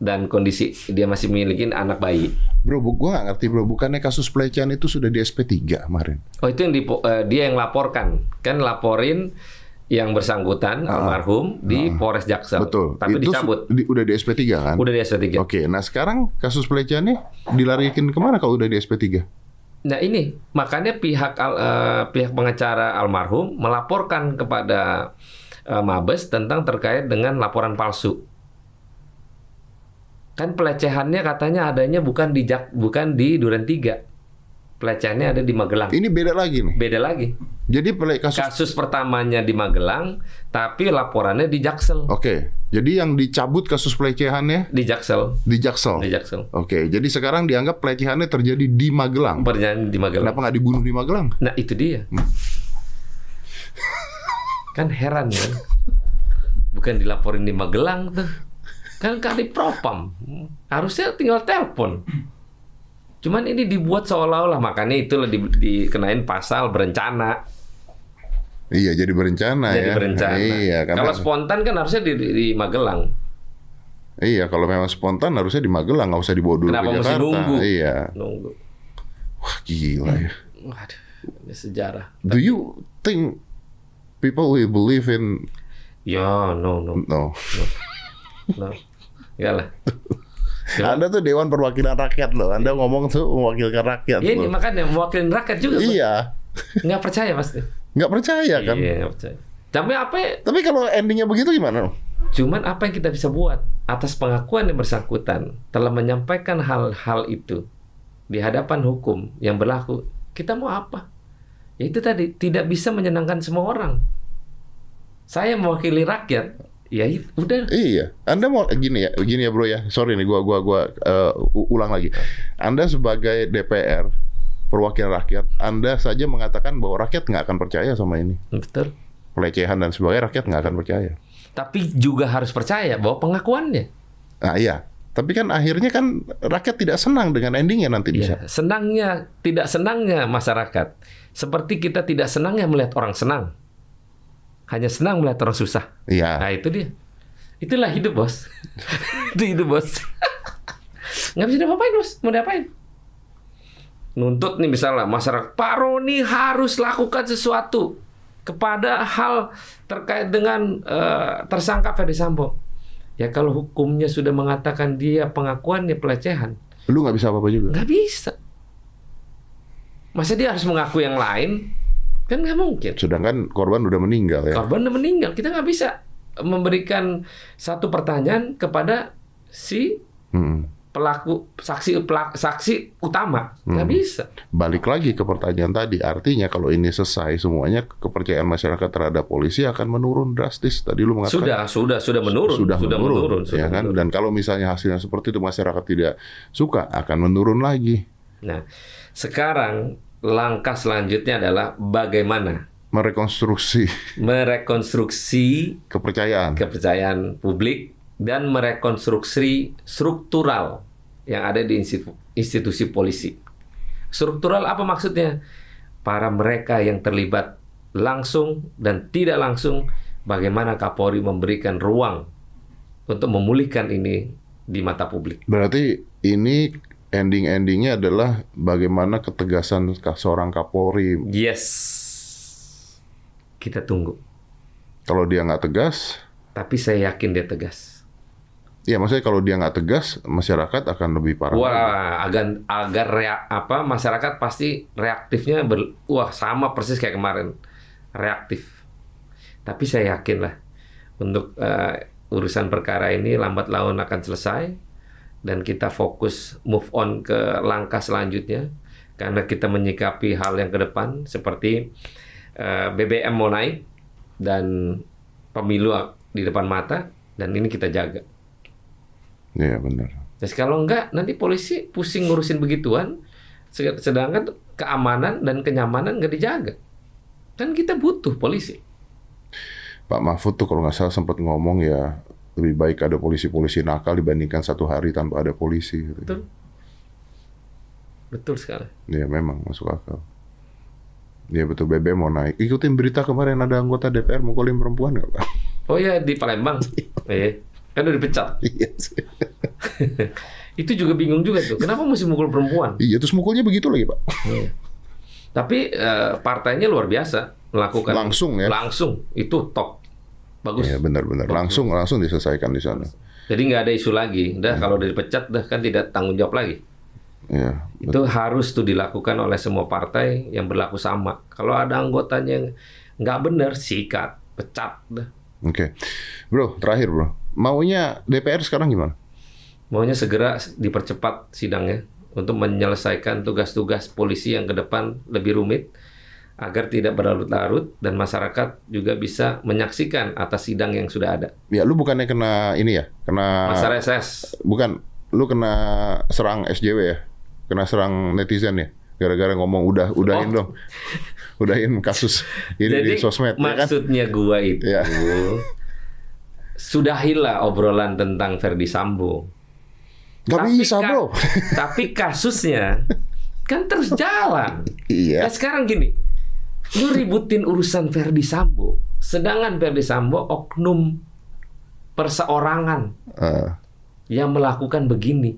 dan kondisi dia masih memiliki anak bayi. Bro, bu, gua nggak ngerti bro. Bukannya kasus pelecehan itu sudah di SP3 kemarin? Oh itu yang dipo- eh, dia yang laporkan kan laporin yang bersangkutan almarhum di Polres Jaksel. Ah. Betul. Tapi itu dicabut. di- udah di SP3 kan? Udah di SP3. Oke, nah sekarang kasus pelecehannya dilarikan ke mana kalau udah di SP3? Nah ini makanya pihak al- eh, pihak pengacara almarhum melaporkan kepada eh, Mabes tentang terkait dengan laporan palsu. Kan pelecehannya katanya adanya bukan di Jak, bukan di Duren 3. Pelecehannya ada di Magelang. Ini beda lagi nih. Beda lagi. Jadi kasus Kasus pertamanya di Magelang, tapi laporannya di Jaksel. Oke, jadi yang dicabut kasus pelecehannya Di Jaksel. di Jaksel. Di Jaksel. Oke, jadi sekarang dianggap pelecehannya terjadi di Magelang. Bernyanyi di Magelang. Kenapa nggak dibunuh di Magelang? Nah itu dia. kan heran kan. Bukan dilaporin di Magelang tuh. Kan kali propam. Harusnya tinggal telepon. Cuman ini dibuat seolah-olah makanya itulah di, dikenain pasal berencana. Iya, jadi berencana jadi ya. berencana. Iya, karena Kalau spontan kan harusnya di, di, di Magelang. iya kalau memang spontan harusnya di Magelang, nggak usah dibawa dulu Kenapa ke mesti Jakarta. nunggu? Iya. Nunggu. Wah, gila ya. Waduh, ini sejarah. Do you think people will believe in Ya, no, no, no? no. Enggak lah. Anda tuh Dewan Perwakilan Rakyat loh. Anda ngomong tuh mewakilkan rakyat. Ya, loh. makanya mewakilin rakyat juga. Iya, Nggak percaya pasti. Nggak percaya kan? Iya, nggak percaya. Tapi apa ya? Tapi kalau endingnya begitu gimana? Cuman apa yang kita bisa buat atas pengakuan yang bersangkutan telah menyampaikan hal-hal itu di hadapan hukum yang berlaku. Kita mau apa? Ya itu tadi tidak bisa menyenangkan semua orang. Saya mewakili rakyat. Ya udah. Iya, Anda mau gini ya, gini ya bro ya. Sorry nih, gua gua gua uh, ulang lagi. Anda sebagai DPR perwakilan rakyat. Anda saja mengatakan bahwa rakyat nggak akan percaya sama ini. Betul. Pelecehan dan sebagainya, rakyat nggak akan percaya. Tapi juga harus percaya bahwa pengakuannya. Nah iya, tapi kan akhirnya kan rakyat tidak senang dengan endingnya nanti bisa. Ya, senangnya, tidak senangnya masyarakat. Seperti kita tidak senangnya melihat orang senang. Hanya senang melihat orang susah. Iya. Nah itu dia. Itulah hidup bos. itu hidup bos. Nggak bisa diapa-apain bos. Mau diapain? Nuntut nih misalnya masyarakat. Pak Roni harus lakukan sesuatu kepada hal terkait dengan eh, tersangka Ferdi Sambo. Ya kalau hukumnya sudah mengatakan dia pengakuannya pelecehan, Lu nggak bisa apa-apa juga. nggak bisa. Masa dia harus mengaku yang lain? Kan nggak mungkin. Sedangkan korban udah meninggal ya. Korban udah meninggal. Kita nggak bisa memberikan satu pertanyaan kepada si Hmm. Pelaku saksi pelak, saksi utama. Nggak Hmm. bisa. Balik lagi ke pertanyaan tadi, artinya kalau ini selesai semuanya kepercayaan masyarakat terhadap polisi akan menurun drastis. Tadi lu mengatakan Sudah, sudah, sudah menurun. sudah, menurun, sudah ya kan? menurun. Dan kalau misalnya hasilnya seperti itu masyarakat tidak suka, akan menurun lagi. Nah, sekarang langkah selanjutnya adalah bagaimana Merekonstruksi merekonstruksi kepercayaan. kepercayaan publik dan merekonstruksi struktural yang ada di institu- institusi polisi. Struktural apa maksudnya? Para mereka yang terlibat langsung dan tidak langsung, bagaimana Kapolri memberikan ruang untuk memulihkan ini di mata publik. Berarti ini ending-endingnya adalah bagaimana ketegasan seorang Kapolri. Yes, kita tunggu. Kalau dia nggak tegas, Tapi saya yakin dia tegas. Ya maksudnya kalau dia nggak tegas, masyarakat akan lebih parah. lagi. Wah, agar agar rea- apa masyarakat pasti reaktifnya ber, wah sama persis kayak kemarin reaktif. Tapi saya yakin lah untuk eh, urusan perkara ini lambat laun akan selesai dan kita fokus move on ke langkah selanjutnya karena kita menyikapi hal yang ke depan seperti eh, BBM mau naik dan pemilu di depan mata dan ini kita jaga. Iya benar. Terus kalau enggak, nanti polisi pusing ngurusin begituan, sed- sedangkan keamanan dan kenyamanan nggak dijaga. Kan kita butuh polisi. Pak Mahfud tuh kalau nggak salah sempat ngomong ya lebih baik ada polisi-polisi nakal dibandingkan satu hari tanpa ada polisi. gitu. Betul. Betul sekali. Ya memang masuk akal. Ya betul BBM mau naik. Ikutin berita kemarin ada anggota DPR mukulin perempuan nggak Pak? Oh ya di Palembang. Iya. Kan udah dipecat. Iya. Itu juga bingung juga tuh. Kenapa mesti mukul perempuan? Iya terus mukulnya begitu lagi Pak. Iya. Tapi eh, partainya luar biasa melakukan Langsung ya. Langsung itu top. Bagus. Iya benar-benar langsung langsung diselesaikan di sana. Jadi nggak ada isu lagi. Udah kalau udah dipecat, dah kan tidak tanggung jawab lagi. Iya. itu harus tuh dilakukan oleh semua partai yang berlaku sama. Kalau ada anggotanya yang nggak benar, sikat, pecat. Dah. Oke. Bro, terakhir bro. Maunya DPR sekarang gimana? Maunya segera dipercepat sidangnya untuk menyelesaikan tugas-tugas polisi yang ke depan lebih rumit agar tidak berlarut-larut dan masyarakat juga bisa menyaksikan atas sidang yang sudah ada. Ya lu bukannya kena ini ya? Kena Masa reses. bukan lu kena serang SJW ya? Kena serang netizen ya? Gara-gara ngomong udah udahin Oh. dong. Udahin kasus ini Jadi di sosmed ya kan? maksudnya gua itu Ya. sudahilah obrolan tentang Verdi Sambo. Gak bisa, ka- Bro. tapi kasusnya kan terus jalan. Iya. Nah sekarang gini, lu ributin urusan Verdi Sambo, sedangkan Verdi Sambo oknum perseorangan Eh, yang melakukan begini.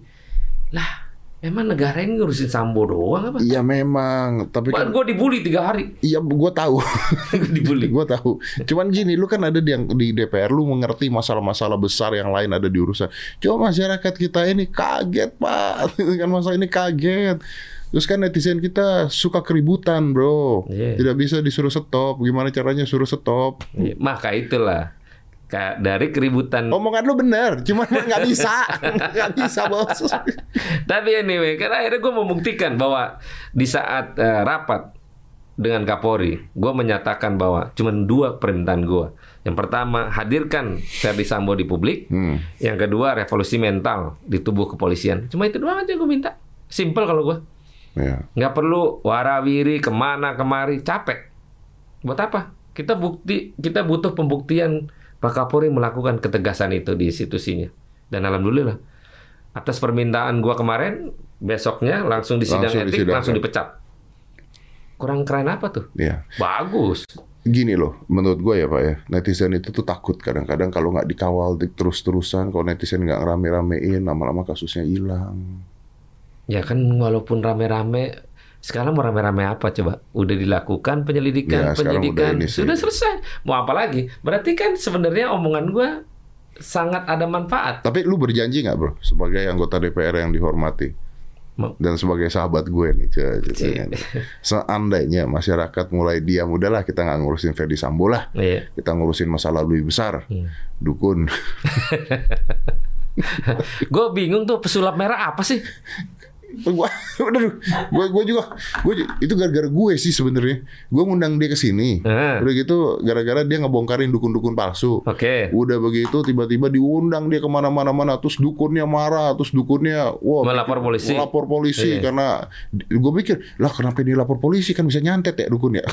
Lah, memang negara ini ngurusin Sambo doang apa? Iya memang, tapi kan gue dibully tiga hari. iya gua tahu. Gua dibully. Gue tahu. Cuman gini, lu kan ada di, yang, di DPR, lu mengerti masalah-masalah besar yang lain ada di urusan. Cuma masyarakat kita ini kaget, Pak. kan masalah ini kaget. Terus kan netizen kita suka keributan, bro. Iya. Tidak bisa disuruh stop. Gimana caranya suruh stop? Iya, Maka itulah dari keributan Omongan lu bener, cuman nggak bisa, nggak bisa bos. Tapi anyway, karena akhirnya gue membuktikan bahwa di saat eh, rapat dengan Kapolri, gue menyatakan bahwa cuma dua permintaan gue. Yang pertama, hadirkan Verdi Sambo di publik. Hmm. Yang kedua, revolusi mental di tubuh kepolisian. Cuma itu doang aja gue minta. Simple kalau gue. Ya. Nggak perlu warawiri ke mana kemari capek. Buat apa? Kita bukti kita butuh pembuktian Pak Kapolri melakukan ketegasan itu di institusinya. Dan alhamdulillah atas permintaan gua kemarin besoknya langsung di sidang Langsung etik disidangkan. langsung dipecat. Kurang keren apa tuh? Ya. Bagus. Gini loh, menurut gue ya Pak ya, netizen itu tuh takut kadang-kadang kalau nggak dikawal di- terus-terusan, kalau netizen nggak rame-ramein, lama-lama kasusnya hilang. Ya kan walaupun rame-rame sekarang mau rame-rame apa coba? Udah dilakukan penyelidikan, Ya, sih. sudah selesai. Mau apa lagi? Berarti kan sebenarnya omongan gua sangat ada manfaat. Tapi lu berjanji nggak bro, sebagai anggota DPR yang dihormati dan sebagai sahabat gue nih, ce- ce- Cie. seandainya masyarakat mulai diam, udahlah kita nggak ngurusin Ferdi Sambo lah, Iya. kita ngurusin masa lalu lebih besar, Hmm. dukun. Gue bingung tuh pesulap merah apa sih? gua udah gue gue juga gue itu gara-gara gue sih sebenarnya gue ngundang dia ke sini Eh. udah gitu gara-gara dia ngebongkarin dukun-dukun palsu Oke. udah begitu tiba-tiba diundang dia ke mana-mana mana terus dukunnya marah terus dukunnya wah Melapor polisi. melapor polisi Iya. karena gue pikir lah kenapa dia lapor polisi kan bisa nyantet ya dukun ya.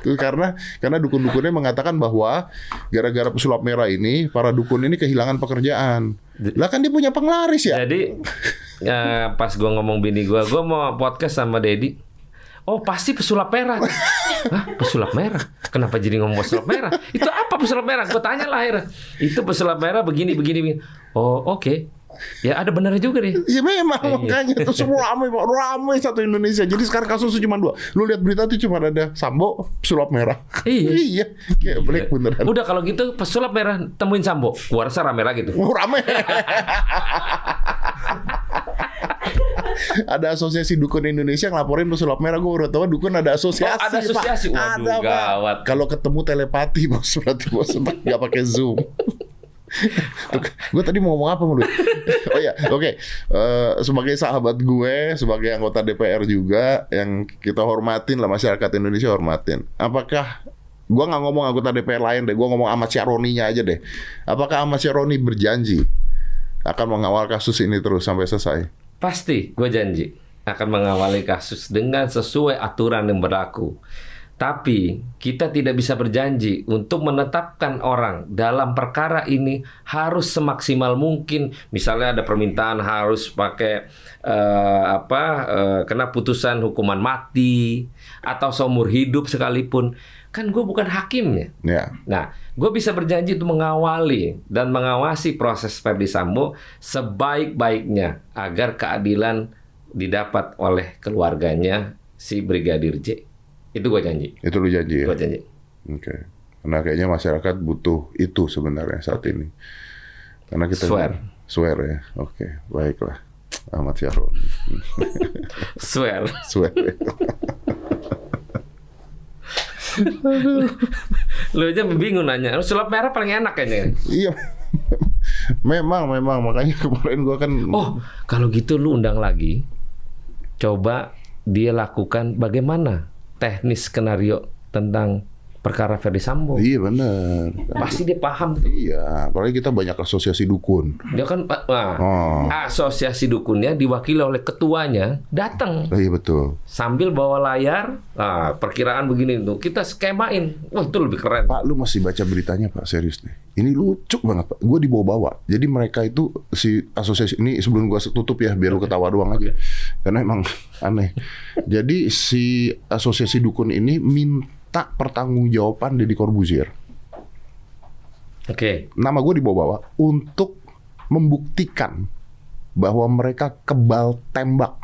Terus karena karena dukun-dukunnya mengatakan bahwa gara-gara pesulap merah ini para dukun ini kehilangan pekerjaan lah kan dia punya penglaris ya Jadi ya, pas gua ngomong bini gua, gua mau podcast sama Dedi. Oh pasti pesulap merah. Hah, pesulap merah? Kenapa jadi ngomong pesulap merah? Itu apa pesulap merah? Gue tanya lah akhirnya. Itu pesulap merah begini begini. begini. Oh oke. Ya ada benernya juga deh. Iya memang Iya. makanya itu semua ramai Pak. ramai satu Indonesia. Jadi sekarang kasusnya cuma dua. Lu lihat berita tuh cuma ada Sambo, sulap merah. Iya. iya, kayak black beneran. Udah kalau gitu pesulap merah temuin Sambo. Gua rasa rame lagi tuh. Oh, ramai. ada asosiasi dukun Indonesia ngelaporin pesulap merah. Gue baru tahu dukun ada asosiasi. Oh, ada asosiasi. Pak. Waduh, ada, gawat. Kalau ketemu telepati bos berarti bos nggak pakai zoom. Gue tadi mau ngomong apa menurut? oh ya, oke. Eh, sebagai sahabat gue, sebagai anggota DPR juga yang kita hormatin lah masyarakat Indonesia hormatin. Apakah gue nggak ngomong anggota DPR lain deh, gue ngomong Ahmad Syaroninya aja deh. Apakah Ahmad Syaroni berjanji akan mengawal kasus ini terus sampai selesai? Pasti, gue janji akan mengawali kasus dengan sesuai aturan yang berlaku. Tapi kita tidak bisa berjanji untuk menetapkan orang dalam perkara ini harus semaksimal mungkin. Misalnya ada permintaan harus pakai eh, apa eh, kena putusan hukuman mati atau seumur hidup sekalipun. Kan gue bukan hakimnya. Ya, Nah, gue bisa berjanji untuk mengawali dan mengawasi proses Ferdi Sambo sebaik-baiknya agar keadilan didapat oleh keluarganya si Brigadir J. Itu gue janji. itu lu janji ya. Gue janji. Oke. Karena kayaknya masyarakat butuh itu sebenarnya saat ini. Karena kita Swear. Swear ya. Oke, baiklah. Ahmad Syaroni. Swear. Swear. Lu aja bingung nanya. Sulap merah paling enak kayaknya. iya. memang, memang makanya kemarin gua kan Oh, kalau gitu lu undang lagi. Coba dia lakukan bagaimana teknis skenario tentang perkara Ferdi Sambo. Iya benar. Pasti dia paham tuh. Iya, apalagi kita banyak asosiasi dukun. Dia kan nah, Oh. asosiasi dukunnya diwakili oleh ketuanya datang Oh, iya betul. sambil bawa layar. Nah, perkiraan begini tuh kita skemain. Wah, itu lebih keren. Pak, lu masih baca beritanya Pak, serius deh. Ini lucu banget Pak. Gue dibawa-bawa. Jadi mereka itu si asosiasi ini sebelum gua tutup ya, biar lu ketawa doang aja. Karena emang aneh. Jadi si asosiasi dukun ini minta pertanggungjawaban Deddy Corbuzier. Oke. Nama gue dibawa-bawa untuk membuktikan bahwa mereka kebal tembak.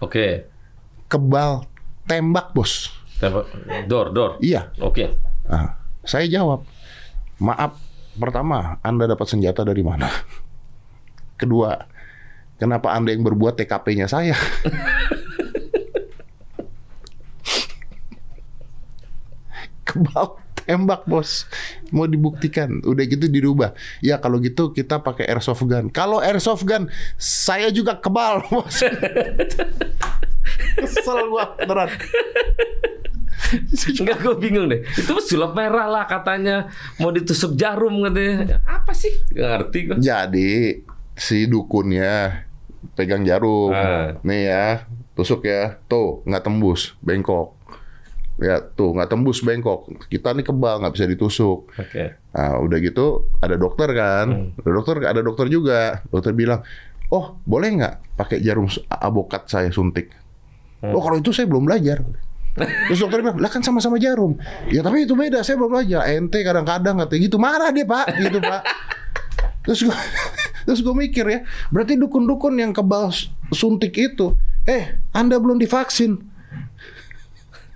Oke. Kebal tembak, Bos. Tembak- Dor, dor. Iya. Oke. Nah, saya jawab, maaf. Pertama, Anda dapat senjata dari mana? Kedua, kenapa Anda yang berbuat TKP-nya saya? Kebal tembak bos, mau dibuktikan. Udah gitu dirubah. Ya kalau gitu kita pakai airsoft gun. Kalau airsoft gun, saya juga kebal bos. Kesel gua beneran. Enggak, gue bingung deh. Itu sulap merah lah katanya. Mau ditusuk jarum katanya. Apa sih? Gak ngerti gue. Jadi si dukunnya pegang jarum. Ah. Nih ya, tusuk ya. Tuh, nggak tembus, bengkok. Ya, tuh nggak tembus bengkok. Kita nih kebal nggak bisa ditusuk. Oke. Nah, udah gitu ada dokter kan, ada dokter ada dokter juga. Dokter bilang, oh boleh nggak pakai jarum abokat saya suntik? Oh kalau itu saya belum belajar. Terus dokter bilang, lah kan sama-sama jarum. Ya tapi itu beda, saya belum belajar. Ente kadang-kadang katanya gitu marah dia pak, gitu pak. Terus gue, terus gue mikir ya, berarti dukun-dukun yang kebal suntik itu, eh anda belum divaksin.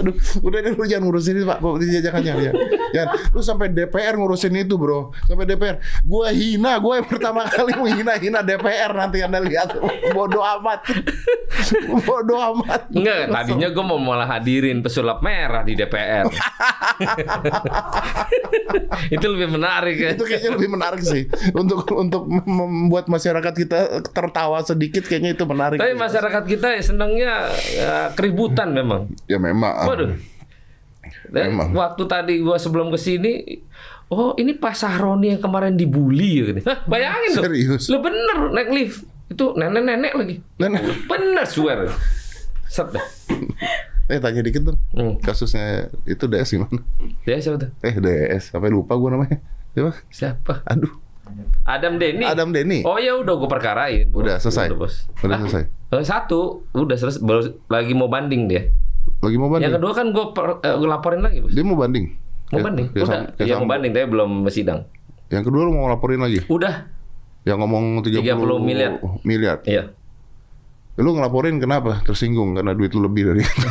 Aduh, udah deh lu jangan ngurusin itu Pak. Kok jangan jangan. Lu sampai DPR ngurusin itu, Bro. Sampai DPR. Gua hina, gua yang pertama kali menghina-hina DPR nanti Anda lihat. Bodoh amat. Bodoh amat. Enggak, tadinya gue mau malah hadirin pesulap merah di DPR. itu lebih menarik ya. Itu kayaknya lebih menarik sih untuk untuk mem- membuat masyarakat kita tertawa sedikit kayaknya itu menarik. Tapi masyarakat kita senangnya ya, keributan memang. ya memang. Waduh. Dan Memang. waktu tadi gua sebelum ke sini, oh ini Pak Sahroni yang kemarin dibully ya. gini. Hah, bayangin dong. Serius? Lu bener naik lift. Itu nenek-nenek lagi. Nenek. Bener swear. Set dah. Eh tanya dikit dong. Hmm. Kasusnya itu DS gimana? Dia siapa tuh? Eh DS, sampai lupa gua namanya. Siapa? Siapa? Aduh. Adam Denny. Adam Denny. Oh ya udah gue perkarain. Bos. Udah selesai? Udah, bos. Udah Ah, selesai? eh, satu, udah selesai. Baru lagi mau banding dia. Lagi mau banding? Yang kedua kan gue laporin lagi, bos. Dia mau banding? Mau Kayak- banding? kayak Udah. kayak Iya mau banding, tapi belum sidang. Yang kedua lu mau laporin lagi? Udah. Yang ngomong 30, 30 miliar. miliar. Iya. Lu ngelaporin kenapa? Tersinggung karena duit lu lebih dari itu.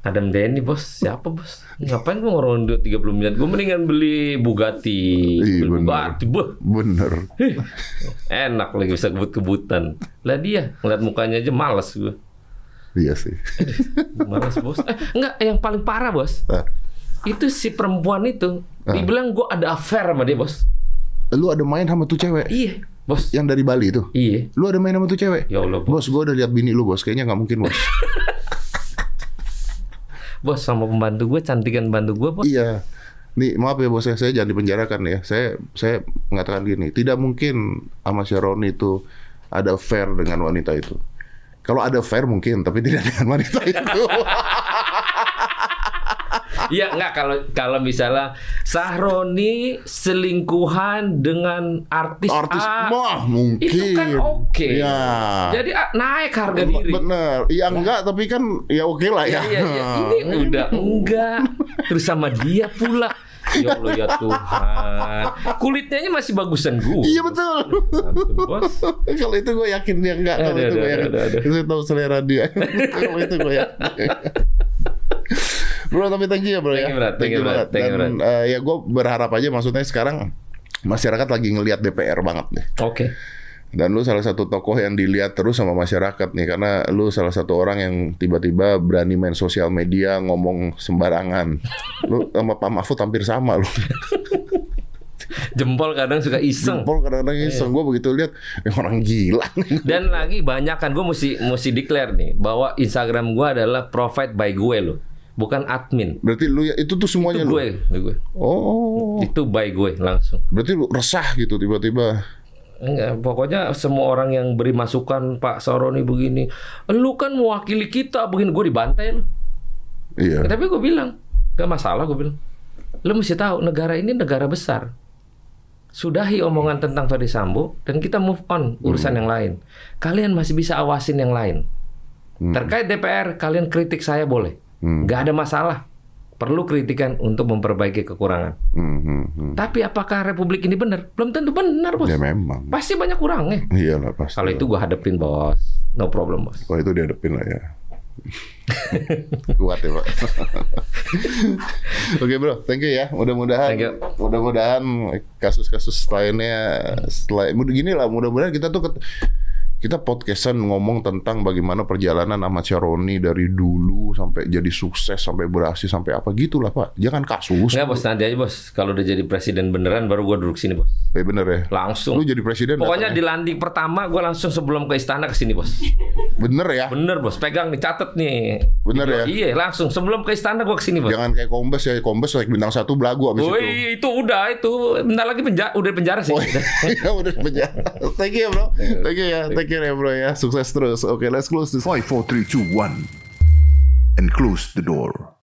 Adam Denny bos, siapa bos? Ngapain gue ngorong duit 30 miliar? Gue mendingan beli Bugatti. Iya, beli bener. Bugatti, boh. Bener. Enak lagi bisa kebut-kebutan. Lah dia, ngeliat mukanya aja males gue. Iya sih. Males bos. Eh, enggak, yang paling parah bos. Ah. Itu si perempuan itu. Dibilang gue ada affair sama dia bos. Lu ada main sama tuh cewek? Iya, bos. Yang dari Bali itu? Iya. Lu ada main sama tuh cewek? Ya Allah, bos. Bos, gua udah lihat bini lu, bos. Kayaknya nggak mungkin, bos. Bos sama pembantu gue, cantikan pembantu gue, bos. iya. Nih, maaf ya bos, ya. saya jangan dipenjarakan ya. Saya saya mengatakan gini, tidak mungkin sama Sharoni itu ada fair dengan wanita itu. Kalau ada fair mungkin, tapi tidak dengan wanita itu. Iya, enggak kalau kalau misalnya Sahroni selingkuhan dengan artis, Artis A, mah mungkin. itu kan oke. Ya. Jadi ah, naik harga diri. Bener. Ya enggak, tapi kan ya oke lah ya. Iya, iya, ini udah enggak. Terus sama dia pula. Ya Allah ya Tuhan. Kulitnya aja masih bagusan gue. Iya betul. Bos. Kalau itu gue yakin dia enggak. Kalau itu gue yakin. Saya tahu selera dia. Kalau itu gue yakin. bro, tapi thank you ya bro Thank ya. you, bro. Thank you, banget. Thank you, Dan eh, ya gue berharap aja maksudnya sekarang masyarakat lagi ngelihat DPR banget nih. Oke. Dan lu salah satu tokoh yang dilihat terus sama masyarakat nih karena lu salah satu orang yang tiba-tiba berani main sosial media ngomong sembarangan. Lu sama Pak Mahfud hampir sama lu. Jempol kadang suka iseng. Jempol kadang-kadang iseng. Gue begitu lihat eh, orang gila. Dan lagi banyak kan gue mesti mesti declare nih bahwa Instagram gue adalah provide by gue loh, bukan admin. Berarti lu ya itu tuh semuanya Itu lu. gue, gue. Oh. Itu by gue langsung. Berarti lu resah gitu tiba-tiba. Enggak, pokoknya semua orang yang beri masukan Pak Saroni begini, lu kan mewakili kita begini, gue dibantai lu. Iya. Tapi gue bilang, gak masalah gue bilang. Lu mesti tahu negara ini negara besar. Sudahi omongan tentang Ferdi Sambo dan kita move on urusan yang lain. Kalian masih bisa awasin yang lain. Terkait DPR, kalian kritik saya boleh. Hmm. Gak ada masalah. Perlu kritikan untuk memperbaiki kekurangan. Hmm, hmm. Tapi apakah Republik ini benar? Belum tentu benar, bos. Ya memang. Pasti banyak kurangnya. Iya lah pasti. Kalau itu gua hadepin bos, no problem bos. Oh itu dihadapin lah ya. Kuat ya pak. Oke bro, thank you ya. Mudah-mudahan, Thank you. mudah-mudahan kasus-kasus lainnya, setelah, mudah gini lah. Mudah-mudahan kita tuh ket- kita podcastan ngomong tentang bagaimana perjalanan Ahmad Syaroni dari dulu sampai jadi sukses sampai berhasil sampai apa gitulah Pak. Jangan kasus. Enggak bos, nanti aja bos. Kalau udah jadi presiden beneran baru gua duduk sini bos. Eh bener ya. Langsung. Lu jadi presiden Pokoknya datang di ya? landing pertama gua langsung sebelum ke istana ke sini bos. bener ya. Bener bos, pegang nih, catet nih. Bener ya? Iya, langsung sebelum ke istana gua ke sini bos. Jangan kayak Kombes ya. Kombes naik bintang satu belagu abis itu. Woi, itu udah itu bentar lagi penjara, udah penjara sih. Oh, ya udah penjara. Thank you bro. Thank you ya. Thank you ya bro ya. Sukses terus. Oke, let's close this. 5, 4, 3, 2, 1. And close the door.